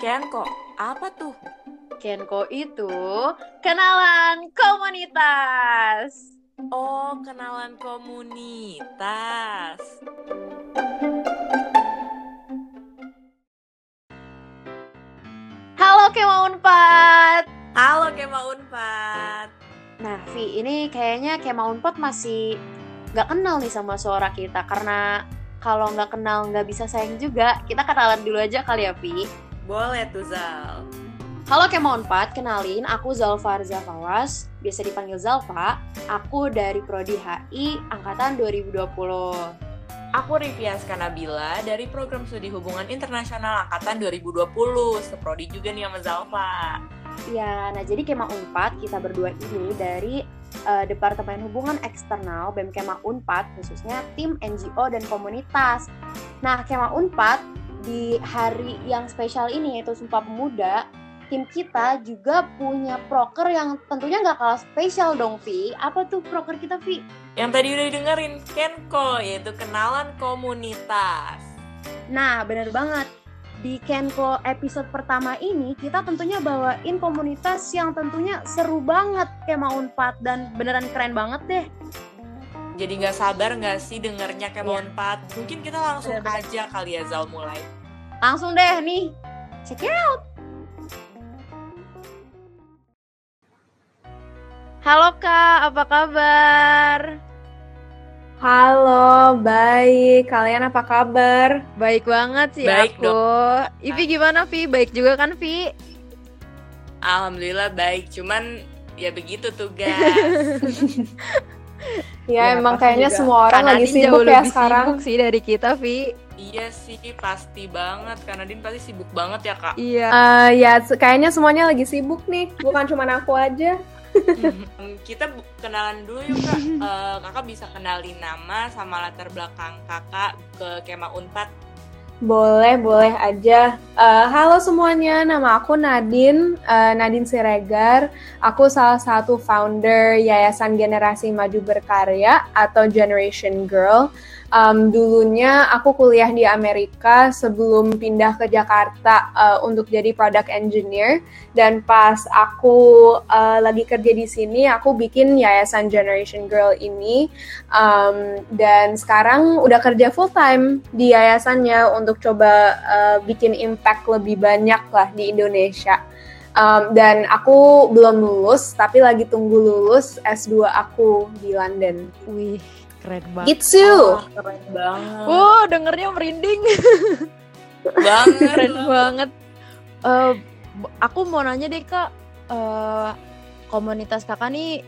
Kenko, apa tuh? Kenko itu kenalan komunitas. Oh, kenalan komunitas. Halo Kema Unpad. Halo Kema Unpad. Nah, Vi, ini kayaknya Kema Unpad masih nggak kenal nih sama suara kita karena kalau nggak kenal nggak bisa sayang juga. Kita kenalan dulu aja kali ya, Vi. Boleh tuh Zal. Halo Kema Unpad, kenalin aku Zalfa Arza Fawas, biasa dipanggil Zalfa. Aku dari Prodi HI angkatan 2020. Aku Riviaska Nabila dari program studi hubungan internasional angkatan 2020. Seprodi juga nih sama Zalfa. Ya, nah jadi Kema Unpad kita berdua ini dari uh, Departemen Hubungan Eksternal BEM Kema Unpad khususnya tim NGO dan komunitas. Nah, Kema Unpad di hari yang spesial ini yaitu Sumpah Pemuda, tim kita juga punya proker yang tentunya nggak kalah spesial dong, Vi. Apa tuh proker kita, Vi? Yang tadi udah dengerin Kenko, yaitu kenalan komunitas. Nah, bener banget. Di Kenko episode pertama ini, kita tentunya bawain komunitas yang tentunya seru banget kayak mau Unpad dan beneran keren banget deh. Jadi nggak sabar nggak sih dengernya kayak mau Iya. Unpad? Mungkin kita langsung Bener-bener. aja kali ya Zal mulai. Langsung deh nih, check it out. Halo Kak, apa kabar? Halo, baik. Kalian apa kabar? Baik banget sih Baik aku. Ivi gimana Vi? Baik juga kan Vi? Alhamdulillah baik, cuman ya begitu tuh guys. Ya, emang kayaknya juga. semua orang Kak lagi sibuk jauh ya sekarang. sibuk sih dari kita Vi. iya sih pasti banget, karena Din pasti sibuk banget ya kak. Iya. Eh, ya, kayaknya semuanya lagi sibuk nih. Bukan cuma aku aja. Hmm, kita kenalan dulu yuk kak. Eh, kakak bisa kenalin nama sama latar belakang kakak ke Kema Unpad. Boleh, boleh aja. Eh, halo semuanya, nama aku Nadine, eh, Nadine Siregar. Aku salah satu founder Yayasan Generasi Maju Berkarya atau Generation Girl. Em, dulunya aku kuliah di Amerika sebelum pindah ke Jakarta eh, untuk jadi product engineer. Dan pas aku eh, lagi kerja di sini, aku bikin Yayasan Generation Girl ini. Um, dan sekarang udah kerja full time di yayasannya untuk coba uh, bikin impact lebih banyak lah di Indonesia. Um, dan aku belum lulus, tapi lagi tunggu lulus S2 aku di London. Wih, keren banget. Gitu. Wah, keren banget. Wow, dengernya merinding. banget. keren banget. Eh, b- aku mau nanya deh kak, eh, komunitas kakak nih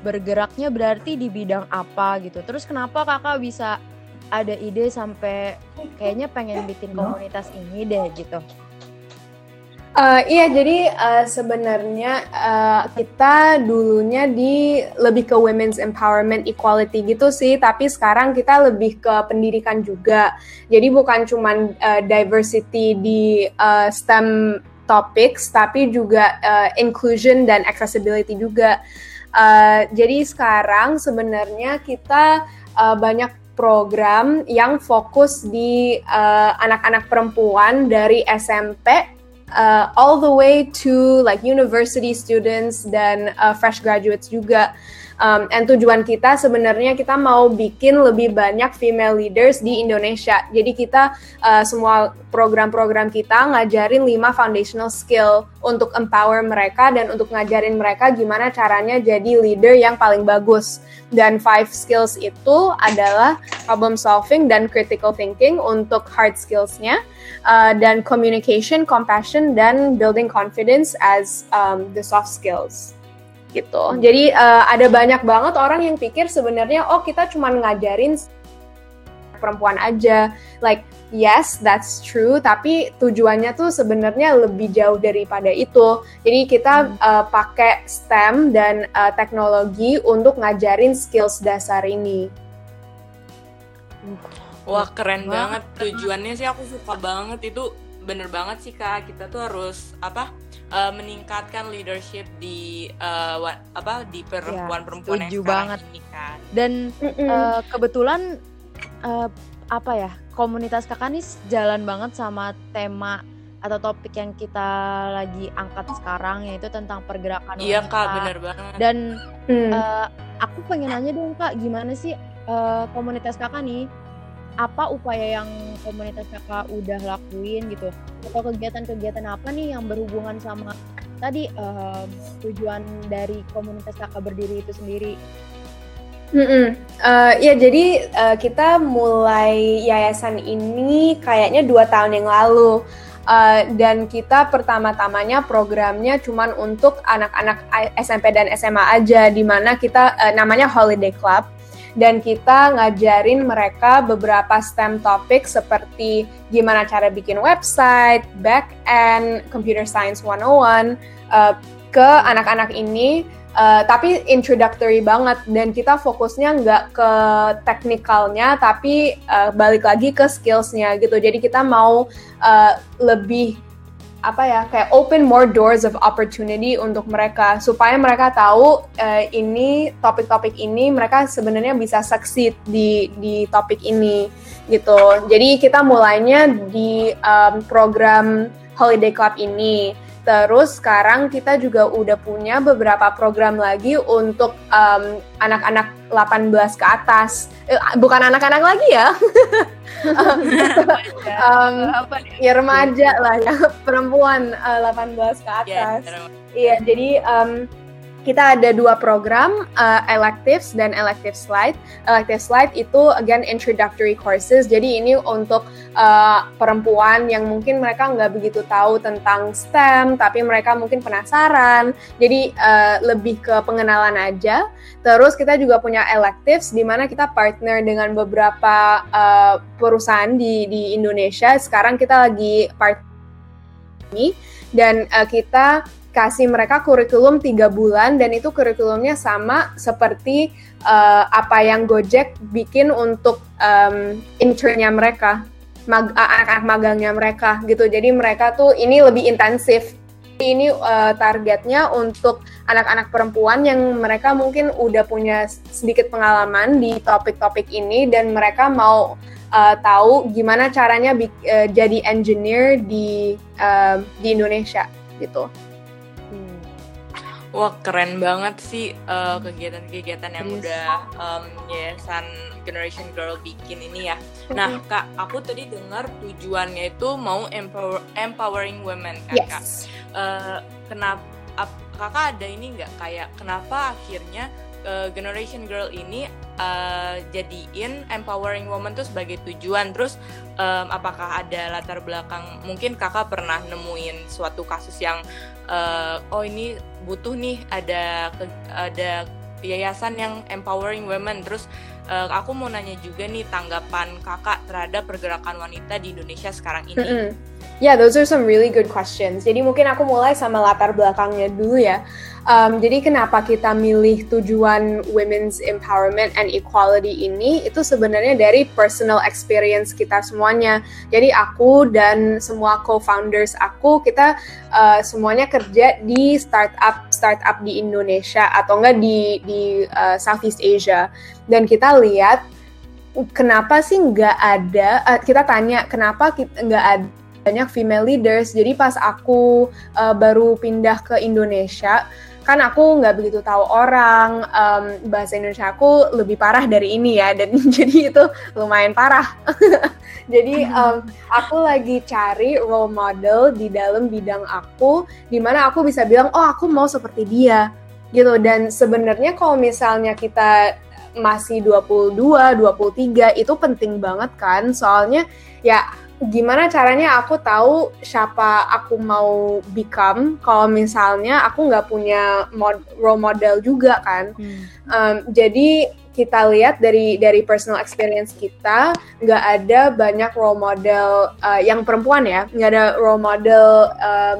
bergeraknya berarti di bidang apa gitu? Terus kenapa kakak bisa ada ide sampai kayaknya pengen bikin komunitas ini deh gitu? Uh, iya, jadi uh, sebenarnya uh, kita dulunya di lebih ke women's empowerment equality gitu sih, tapi sekarang kita lebih ke pendidikan juga. Jadi bukan cuman uh, diversity di uh, STEM topics, tapi juga uh, inclusion dan accessibility juga. Uh, jadi sekarang sebenarnya kita uh, banyak program yang fokus di uh, anak-anak perempuan dari SMP uh, all the way to like university students dan uh, fresh graduates juga. Um, and tujuan kita sebenarnya kita mau bikin lebih banyak female leaders di Indonesia. Jadi kita uh, semua program-program kita ngajarin 5 foundational skill untuk empower mereka dan untuk ngajarin mereka gimana caranya jadi leader yang paling bagus. Dan five skills itu adalah problem solving dan critical thinking untuk hard skills-nya uh, dan communication, compassion, dan building confidence as um, the soft skills gitu. Jadi uh, ada banyak banget orang yang pikir sebenarnya oh kita cuma ngajarin perempuan aja. Like yes, that's true, tapi tujuannya tuh sebenarnya lebih jauh daripada itu. Jadi kita uh, pakai STEM dan uh, teknologi untuk ngajarin skills dasar ini. Wah keren Wah, banget tujuannya sih aku suka banget itu bener banget sih kak kita tuh harus apa eh, meningkatkan leadership di eh, wa- apa di perempuan-perempuan yang setuju sekarang banget. ini kan. Dan eh, kebetulan eh, apa ya komunitas kakak nih jalan banget sama tema atau topik yang kita lagi angkat sekarang yaitu tentang pergerakan Iya wanita. kak, bener banget. Dan Hmm. eh, aku pengen nanya dong kak, gimana sih eh, komunitas kakak nih? Apa upaya yang komunitas kakak udah lakuin gitu? Atau kegiatan-kegiatan apa nih yang berhubungan sama tadi em, tujuan dari komunitas kakak berdiri itu sendiri? Mm-mm. Eh, ya jadi eh, kita mulai yayasan ini kayaknya dua tahun yang lalu Eh, dan kita pertama-tamanya programnya cuman untuk anak-anak SMP dan SMA aja di mana kita eh, namanya Holiday Club dan kita ngajarin mereka beberapa STEM topik seperti gimana cara bikin website, back end, computer science 101 eh, ke anak-anak ini Uh, tapi introductory banget. Dan kita fokusnya nggak ke teknikalnya tapi uh, balik lagi ke skillsnya gitu. Jadi kita mau uh, lebih apa ya kayak open more doors of opportunity untuk mereka. Supaya mereka tahu uh, ini topik-topik ini mereka sebenarnya bisa succeed di di topik ini gitu. Jadi kita mulainya di um, program holiday club ini Terus sekarang kita juga udah punya beberapa program lagi untuk um, anak-anak 18 ke atas. Eh, bukan anak-anak lagi ya. um, ya remaja lah ya, perempuan uh, 18 ke Iya, atas. Iya, jadi um, kita ada dua program, uh, electives dan elective slide. Elective slide itu again introductory courses. Jadi ini untuk uh, perempuan yang mungkin mereka nggak begitu tahu tentang STEM, tapi mereka mungkin penasaran. Jadi uh, lebih ke pengenalan aja. Terus kita juga punya electives di mana kita partner dengan beberapa uh, perusahaan di di Indonesia. Sekarang kita lagi part ini dan uh, kita kasih mereka kurikulum tiga bulan dan itu kurikulumnya sama seperti uh, apa yang Gojek bikin untuk um, internnya mereka mag- uh, anak-anak magangnya mereka gitu jadi mereka tuh ini lebih intensif ini uh, targetnya untuk anak-anak perempuan yang mereka mungkin udah punya sedikit pengalaman di topik-topik ini dan mereka mau uh, tahu gimana caranya uh, jadi engineer di uh, di Indonesia gitu. Wah keren banget sih eh, kegiatan-kegiatan yang Serius. udah em, yayasan Generation Girl bikin ini ya. Nah kak, aku tadi dengar tujuannya itu mau empower, empowering women kan kak. Yes. Eh, kenapa ap- kakak ada ini nggak kayak kenapa akhirnya eh, Generation Girl ini eh, jadiin empowering woman tuh sebagai tujuan. Terus em, apakah ada latar belakang? Mungkin kakak pernah nemuin suatu kasus yang eh, oh ini butuh nih ada ada yayasan yang empowering women. Terus eh, aku mau nanya juga nih tanggapan kakak terhadap pergerakan wanita di Indonesia sekarang ini Mm-mm. Yeah, those are some really good questions. Jadi mungkin aku mulai sama latar belakangnya dulu ya. Um, jadi kenapa kita milih tujuan women's empowerment and equality ini itu sebenarnya dari personal experience kita semuanya. Jadi aku dan semua co-founders aku kita uh, semuanya kerja di startup startup di Indonesia atau enggak di di uh, Southeast Asia. Dan kita lihat kenapa sih nggak ada uh, kita tanya kenapa kita nggak ada banyak female leaders. Jadi pas aku uh, baru pindah ke Indonesia kan aku nggak begitu tahu orang um, bahasa Indonesia aku lebih parah dari ini ya dan jadi itu lumayan parah. Jadi um, aku lagi cari role model di dalam bidang aku di mana aku bisa bilang oh aku mau seperti dia. Gitu dan sebenarnya kalau misalnya kita masih 22, 23 itu penting banget kan? Soalnya ya gimana caranya aku tahu siapa aku mau become? Kalau misalnya aku nggak punya mod- role model juga kan. Hmm. Um, jadi kita lihat dari dari personal experience kita nggak ada banyak role model uh, yang perempuan ya. Nggak ada role model um,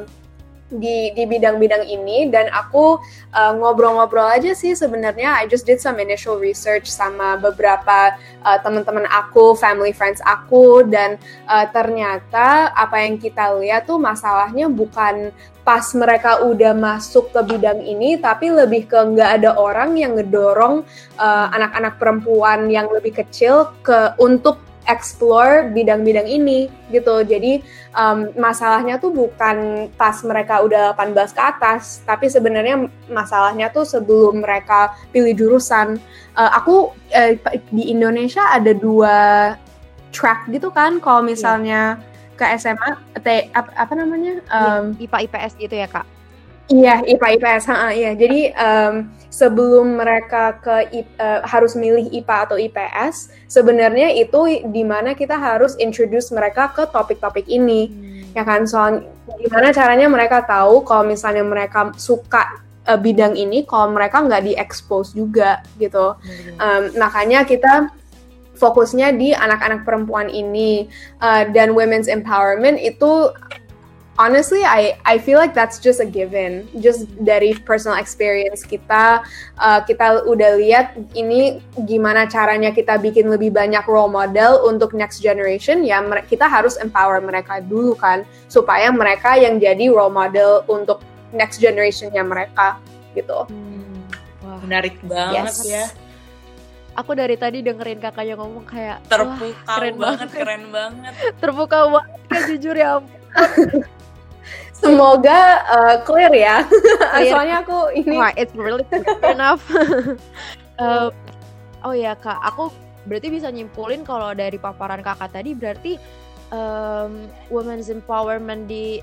di di bidang-bidang ini dan aku uh, ngobrol-ngobrol aja sih sebenarnya. I just did some initial research sama beberapa uh, teman-teman aku family friends aku dan uh, ternyata apa yang kita lihat tuh masalahnya bukan pas mereka udah masuk ke bidang ini tapi lebih ke nggak ada orang yang ngedorong uh, anak-anak perempuan yang lebih kecil ke untuk explore bidang-bidang ini gitu. Jadi um, masalahnya tuh bukan pas mereka udah 18 ke atas, tapi sebenarnya masalahnya tuh sebelum mereka pilih jurusan. Uh, aku uh, di Indonesia ada dua track gitu kan, kalau iya. misalnya yeah. ke SMA, te, apa, apa namanya? Um, IPA IPS gitu ya kak? Iya, IPA IPS, ha, iya. Jadi um, sebelum mereka ke uh, harus milih IPA atau IPS, sebenarnya itu di mana kita harus introduce mereka ke topik-topik ini, hmm. ya kan? Soal gimana caranya mereka tahu kalau misalnya mereka suka uh, bidang ini, kalau mereka nggak di-expose juga gitu. Hmm. Um, makanya kita fokusnya di anak-anak perempuan ini uh, dan women's empowerment itu honestly I I feel like that's just a given. Just dari personal experience kita uh, kita udah lihat ini gimana caranya kita bikin lebih banyak role model untuk next generation ya kita harus empower mereka dulu kan supaya mereka yang jadi role model untuk next generationnya mereka gitu. Hmm. wah. Menarik banget yes. ya. Aku dari tadi dengerin kakaknya ngomong kayak terbuka keren banget keren banget. Terbuka banget jujur ya Semoga uh, clear ya. Clear. Soalnya aku ini. Wah, it's really clear enough. uh, oh ya kak, aku berarti bisa nyimpulin kalau dari paparan kakak tadi berarti um, women's empowerment di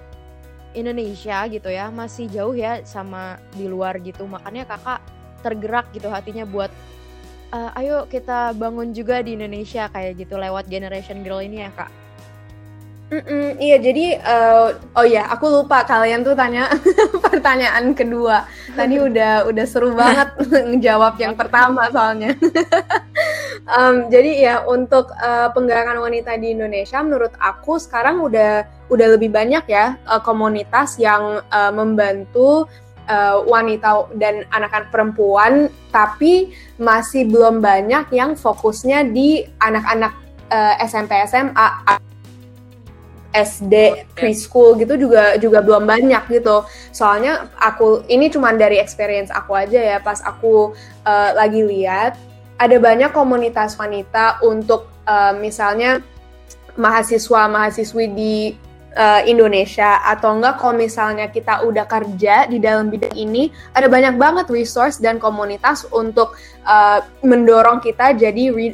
Indonesia gitu ya masih jauh ya sama di luar gitu. Makanya kakak tergerak gitu hatinya buat uh, ayo kita bangun juga di Indonesia kayak gitu lewat generation girl ini ya kak. Mm-mm, iya jadi uh, oh ya aku lupa kalian tuh tanya pertanyaan kedua. Tadi udah udah seru banget ngejawab yang pertama soalnya. Um, jadi ya untuk uh, penggerakan wanita di Indonesia menurut aku sekarang udah udah lebih banyak ya uh, komunitas yang uh, membantu uh, wanita dan anak-anak perempuan tapi masih belum banyak yang fokusnya di anak-anak uh, SMP SMA SD preschool gitu juga juga belum banyak gitu. Soalnya aku ini cuma dari experience aku aja ya. Pas aku uh, lagi lihat ada banyak komunitas wanita untuk uh, misalnya mahasiswa mahasiswi di uh, Indonesia. Atau enggak kalau misalnya kita udah kerja di dalam bidang ini ada banyak banget resource dan komunitas untuk uh, mendorong kita jadi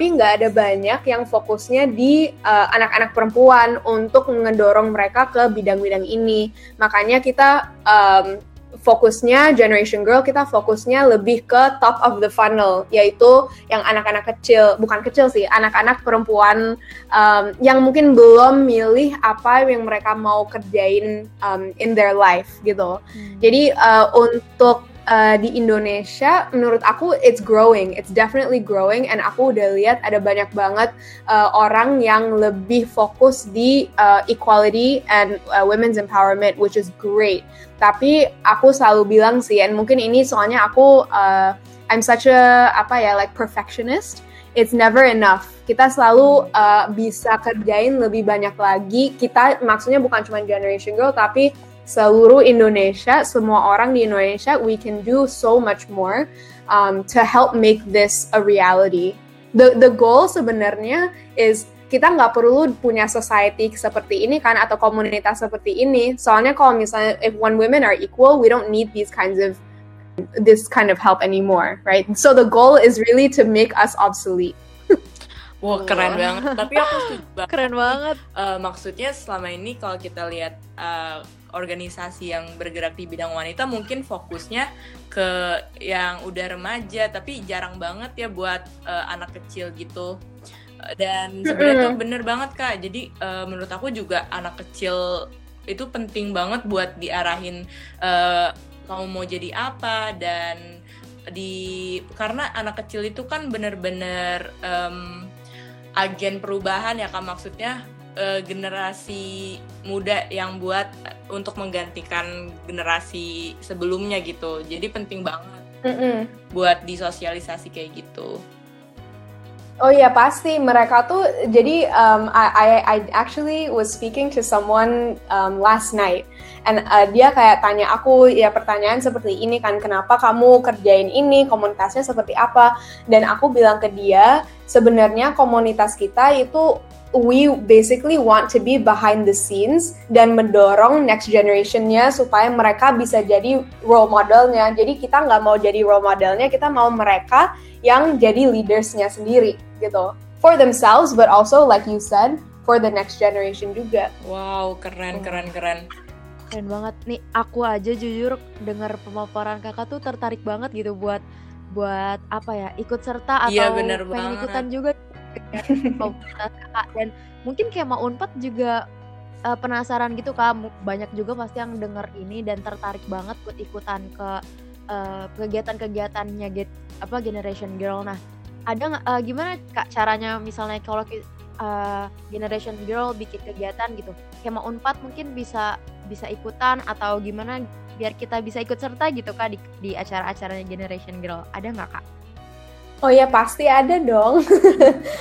tapi nggak ada banyak yang fokusnya di eh, anak-anak uh, perempuan untuk mendorong mereka ke bidang-bidang ini. Makanya kita um, fokusnya Generation Girl kita fokusnya lebih ke top of the funnel yaitu yang anak-anak kecil bukan kecil sih anak-anak perempuan um, yang mungkin belum milih apa yang mereka mau kerjain um, in their life gitu hmm. jadi uh, untuk uh, di Indonesia menurut aku it's growing, it's definitely growing and aku udah lihat ada banyak banget uh, orang yang lebih fokus di uh, equality and uh, women's empowerment which is great. Tapi aku selalu bilang sih and mungkin ini soalnya aku uh, I'm such a apa ya like perfectionist. It's never enough. Kita selalu uh, bisa kerjain lebih banyak lagi. Kita maksudnya bukan cuma generation girl tapi seluruh Indonesia, semua orang di Indonesia, we can do so much more um, to help make this a reality. The the goal sebenarnya is kita nggak perlu punya society seperti ini kan atau komunitas seperti ini. Soalnya kalau misalnya if one women are equal, we don't need these kinds of this kind of help anymore, right? So the goal is really to make us obsolete. Wah keren banget. Tapi aku setuju banget. Keren banget. Uh, maksudnya selama ini kalau kita lihat uh, organisasi yang bergerak di bidang wanita mungkin fokusnya ke yang udah remaja tapi jarang banget ya buat uh, anak kecil gitu. Dan sebenarnya tuh bener banget kak. Jadi uh, menurut aku juga anak kecil itu penting banget buat diarahin uh, kamu mau jadi apa dan di karena anak kecil itu kan bener-bener um, agen perubahan ya kak maksudnya uh, generasi muda yang buat untuk menggantikan generasi sebelumnya gitu. Jadi penting banget mm -mm. buat disosialisasi kayak gitu. Oh iya pasti mereka tuh jadi um, I, I actually was speaking to someone um, last night and uh, dia kayak tanya aku ya pertanyaan seperti ini kan kenapa kamu kerjain ini komunitasnya seperti apa dan aku bilang ke dia sebenarnya komunitas kita itu we basically want to be behind the scenes dan mendorong next generationnya supaya mereka bisa jadi role modelnya. Jadi kita nggak mau jadi role modelnya, kita mau mereka yang jadi leadersnya sendiri gitu. For themselves, but also like you said, for the next generation juga. Wow, keren, keren, keren. Keren banget nih. Aku aja jujur dengar pemaparan kakak tuh tertarik banget gitu buat buat apa ya ikut serta atau Iya, bener pengen banget. ikutan juga dan mungkin kayak mau unpad juga eh, penasaran gitu kak. Banyak juga pasti yang denger ini dan tertarik banget buat ikutan ke eh, kegiatan-kegiatannya get apa generation girl. Nah ada eh, gimana kak caranya misalnya kalau eh, generation girl bikin kegiatan gitu kayak mau unpad mungkin bisa bisa ikutan atau gimana biar kita bisa ikut serta gitu kak di, di acara-acaranya generation girl. Ada nggak kak Oh ya pasti ada dong.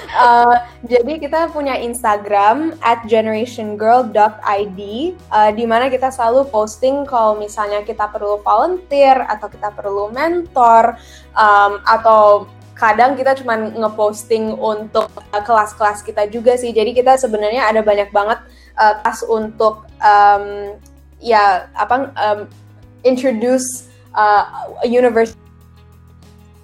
Eh, jadi kita punya Instagram at generationgirl.id eh, di mana kita selalu posting kalau misalnya kita perlu volunteer atau kita perlu mentor um, atau kadang kita cuma ngeposting untuk eh, kelas-kelas kita juga sih. Jadi kita sebenarnya ada banyak banget eh, kelas untuk um, ya apa um, introduce uh, university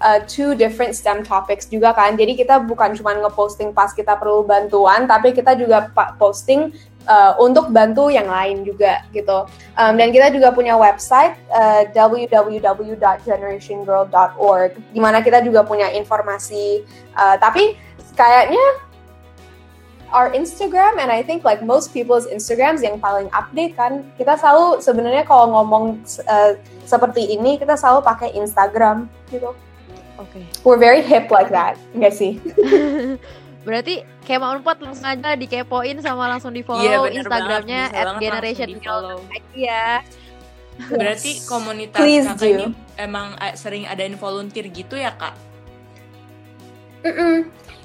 uh, two different STEM topics juga kan. Jadi kita bukan cuma ngeposting pas kita perlu bantuan, tapi kita juga posting uh, untuk bantu yang lain juga gitu. Um, dan kita juga punya website uh, www.generationgirl.org, di mana kita juga punya informasi. uh, tapi kayaknya our Instagram and I think like most people's Instagrams yang paling update kan kita selalu sebenarnya kalau ngomong uh, seperti ini kita selalu pakai Instagram gitu. Oke We're very hip like that, enggak sih? Berarti kayak mau unpad langsung aja dikepoin sama langsung di follow Iya, bener Instagramnya at generation di-follow. Iya. Berarti komunitas Please kakak do. ini emang eh, sering adain volunteer gitu ya kak?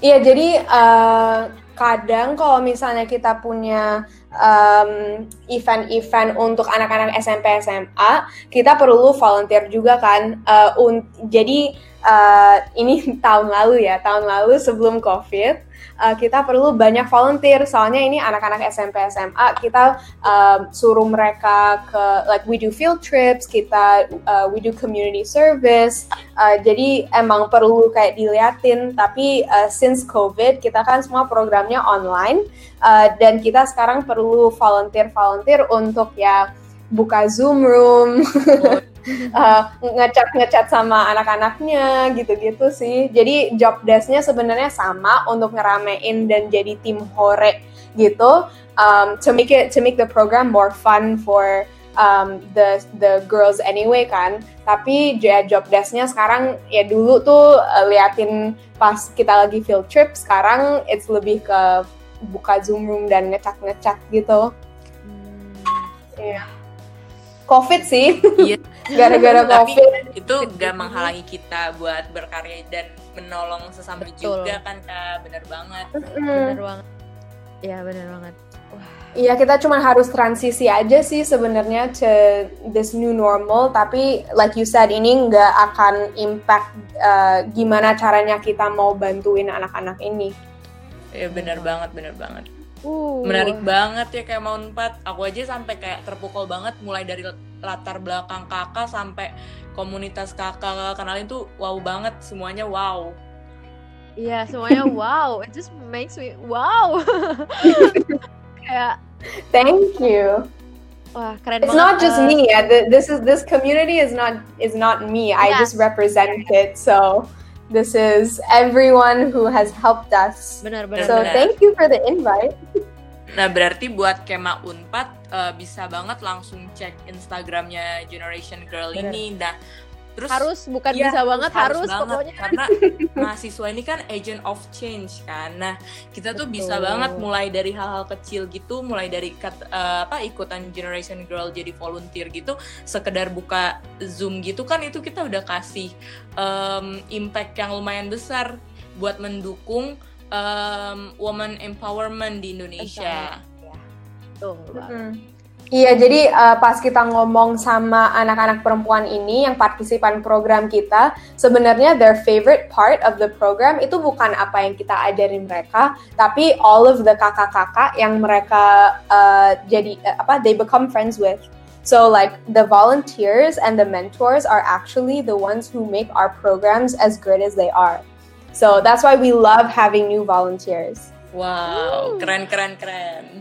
Iya, jadi uh, kadang kalau misalnya kita punya um, event-event untuk anak-anak SMP SMA, kita perlu volunteer juga kan. Uh, un- jadi uh, ini tahun lalu ya, tahun lalu sebelum COVID, uh, kita perlu banyak volunteer. Soalnya ini anak-anak SMP SMA, kita um, suruh mereka ke like we do field trips, kita uh, we do community service. Uh, jadi emang perlu kayak diliatin. Tapi uh, since COVID, kita kan semua programnya online uh, dan kita sekarang perlu volunteer-volunteer untuk ya buka Zoom room, uh, ngecat ngecat sama anak-anaknya gitu-gitu sih. Jadi job desk-nya sebenarnya sama untuk ngeramein dan jadi tim hore gitu. Um, to make it to make the program more fun for um, the the girls anyway kan. Tapi ya job desk-nya sekarang ya dulu tuh uh, liatin pas kita lagi field trip. Sekarang it's lebih ke buka Zoom room dan ngecat-ngecat gitu. Hmm, Iya. COVID sih. Iya. Gara-gara Tapi COVID. itu gak menghalangi kita buat berkarya dan menolong sesama Betul. juga kan kak, bener banget. Mm. bener banget. Iya bener banget. Iya kita cuma harus transisi aja sih sebenarnya to this new normal tapi like you said ini nggak akan impact uh, gimana caranya kita mau bantuin anak-anak ini. Ya bener banget, bener banget. Uh, Menarik banget ya kayak mau empat. Aku aja sampai kayak terpukul banget mulai dari latar belakang kakak sampai komunitas kakak kenalin tuh wow banget semuanya wow. Iya semuanya wow. It just makes me wow. Kayak Thank you. wah keren It's banget. not just eh, me. Yeah, th- this is this community is not is not me. I Yes. just represent it. So this is everyone who has helped us. Bener bener. So Benar. thank you for the invite. Nah berarti buat Kema Unpad eh, bisa banget langsung cek Instagramnya Generation Girl Bener. ini. Nah terus harus bukan Iya, bisa banget harus, banget. pokoknya. karena mahasiswa ini kan agent of change kan. Nah, kita tuh bisa Betul. banget mulai dari hal-hal kecil gitu, mulai dari kat- eh, apa ikutan Generation Girl jadi volunteer gitu, sekedar buka Zoom gitu kan itu kita udah kasih em, impact yang lumayan besar buat mendukung em, woman empowerment di Indonesia. Tuh, banget. Mm. Iya, jadi uh, pas kita ngomong sama anak-anak perempuan ini yang partisipan program kita, sebenarnya their favorite part of the program itu bukan apa yang kita ajarin mereka, tapi all of the kakak-kakak yang mereka uh, jadi uh, apa they become friends with. So like the volunteers and the mentors are actually the ones who make our programs as good as they are. So that's why we love having new volunteers. Wow, keren keren keren.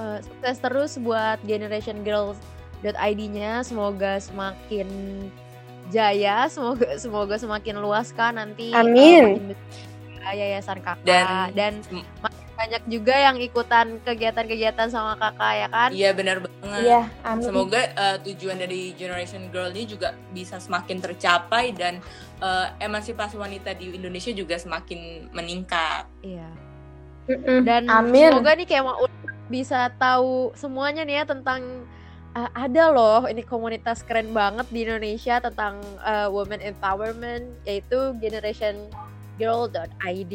Uh, sukses terus buat Generation Girls.id-nya. Semoga semakin jaya, semoga semoga semakin luas kan nanti. Amin. Uh, yayasan kakak dan, dan banyak juga yang ikutan kegiatan-kegiatan sama kakak ya kan? Iya benar banget. Iya, amin. Semoga uh, tujuan dari Generation Girl ini juga bisa semakin tercapai dan uh, emansipasi wanita di Indonesia juga semakin meningkat. Iya. Dan Amin. semoga nih kayak mau bisa tahu semuanya nih ya tentang uh, ada loh ini komunitas keren banget di Indonesia tentang uh, women empowerment yaitu generationgirl.id.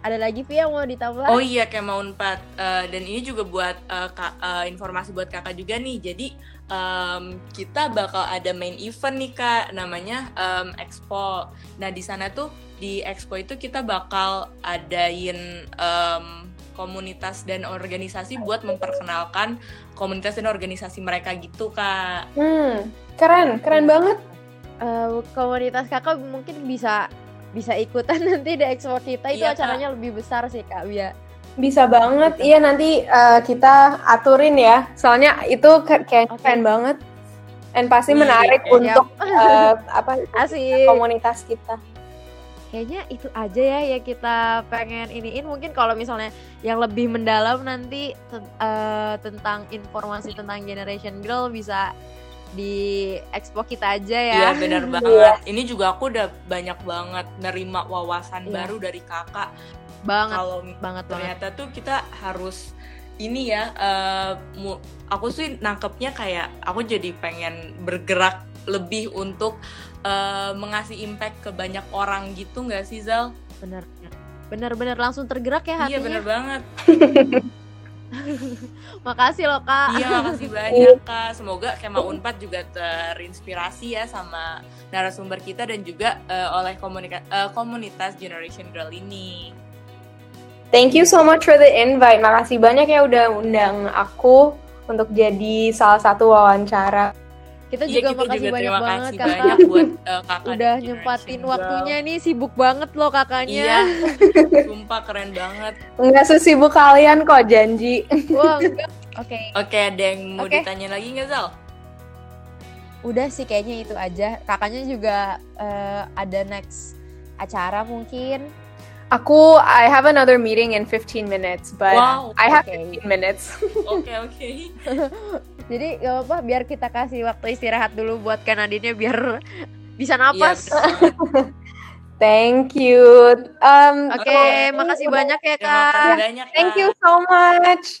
Ada lagi yang mau ditambah? Oh iya kayak mau empat uh, dan ini juga buat uh, ka, uh, informasi buat kakak juga nih. Jadi um, kita bakal ada main event nih kak, namanya um, Expo. Nah di sana tuh di Expo itu kita bakal adain um, komunitas dan organisasi buat memperkenalkan komunitas dan organisasi mereka gitu kak. Hmm, keren, keren banget. Uh, komunitas kakak mungkin bisa bisa ikutan nanti di expo kita itu Iya, acaranya lebih besar sih kak Bia. Bisa banget. Iya nanti uh, kita aturin ya. Soalnya itu ke- kayak Oke. keren banget. Dan pasti Iya, menarik iya. untuk uh, apa Asik. komunitas kita. Kayaknya itu aja ya yang kita pengen iniin. Mungkin kalau misalnya yang lebih mendalam nanti eh, tentang informasi tentang Generation Girl bisa di expo kita aja ya. Iya benar banget. Ini juga aku udah banyak banget nerima wawasan Iya. baru dari kakak. Banget, Kalau banget banget. ternyata tuh kita harus ini ya mu- aku sih nangkepnya kayak aku jadi pengen bergerak lebih untuk eh, mengasih impact ke banyak orang gitu nggak sih Zal? Bener, bener-bener langsung tergerak ya Iya hatinya. bener banget. Makasih loh kak. Iya makasih banyak kak. Semoga Kema Unpad juga terinspirasi ya sama narasumber kita dan juga eh, oleh komunika- eh, komunitas Generation Girl ini. Thank you so much for the invite. Makasih banyak ya udah undang aku untuk jadi salah satu wawancara. Kita Iya, juga kita makasih juga banyak terima banget kasih kakak. banyak buat eh, kakak Udah nyempatin waktunya nih sibuk banget loh kakaknya. Iya, sumpah keren banget. Nggak sesibuk kalian kok, janji. Wah, enggak. Oke, Oke, ada yang mau Oke. ditanya lagi nggak Zal? udah sih kayaknya itu aja. Kakaknya juga eh, ada next acara mungkin. Aku, I have another meeting in 15 minutes, but Wow, I have oke. 15 minutes. Oke oke. Jadi gak apa biar kita kasih waktu istirahat dulu buat Kanadinnya biar bisa Iya, napas. bener banget. Thank you. Um, Oke, Oke. makasih banyak ya kasih kak. banyak. Thank Kak. you so much.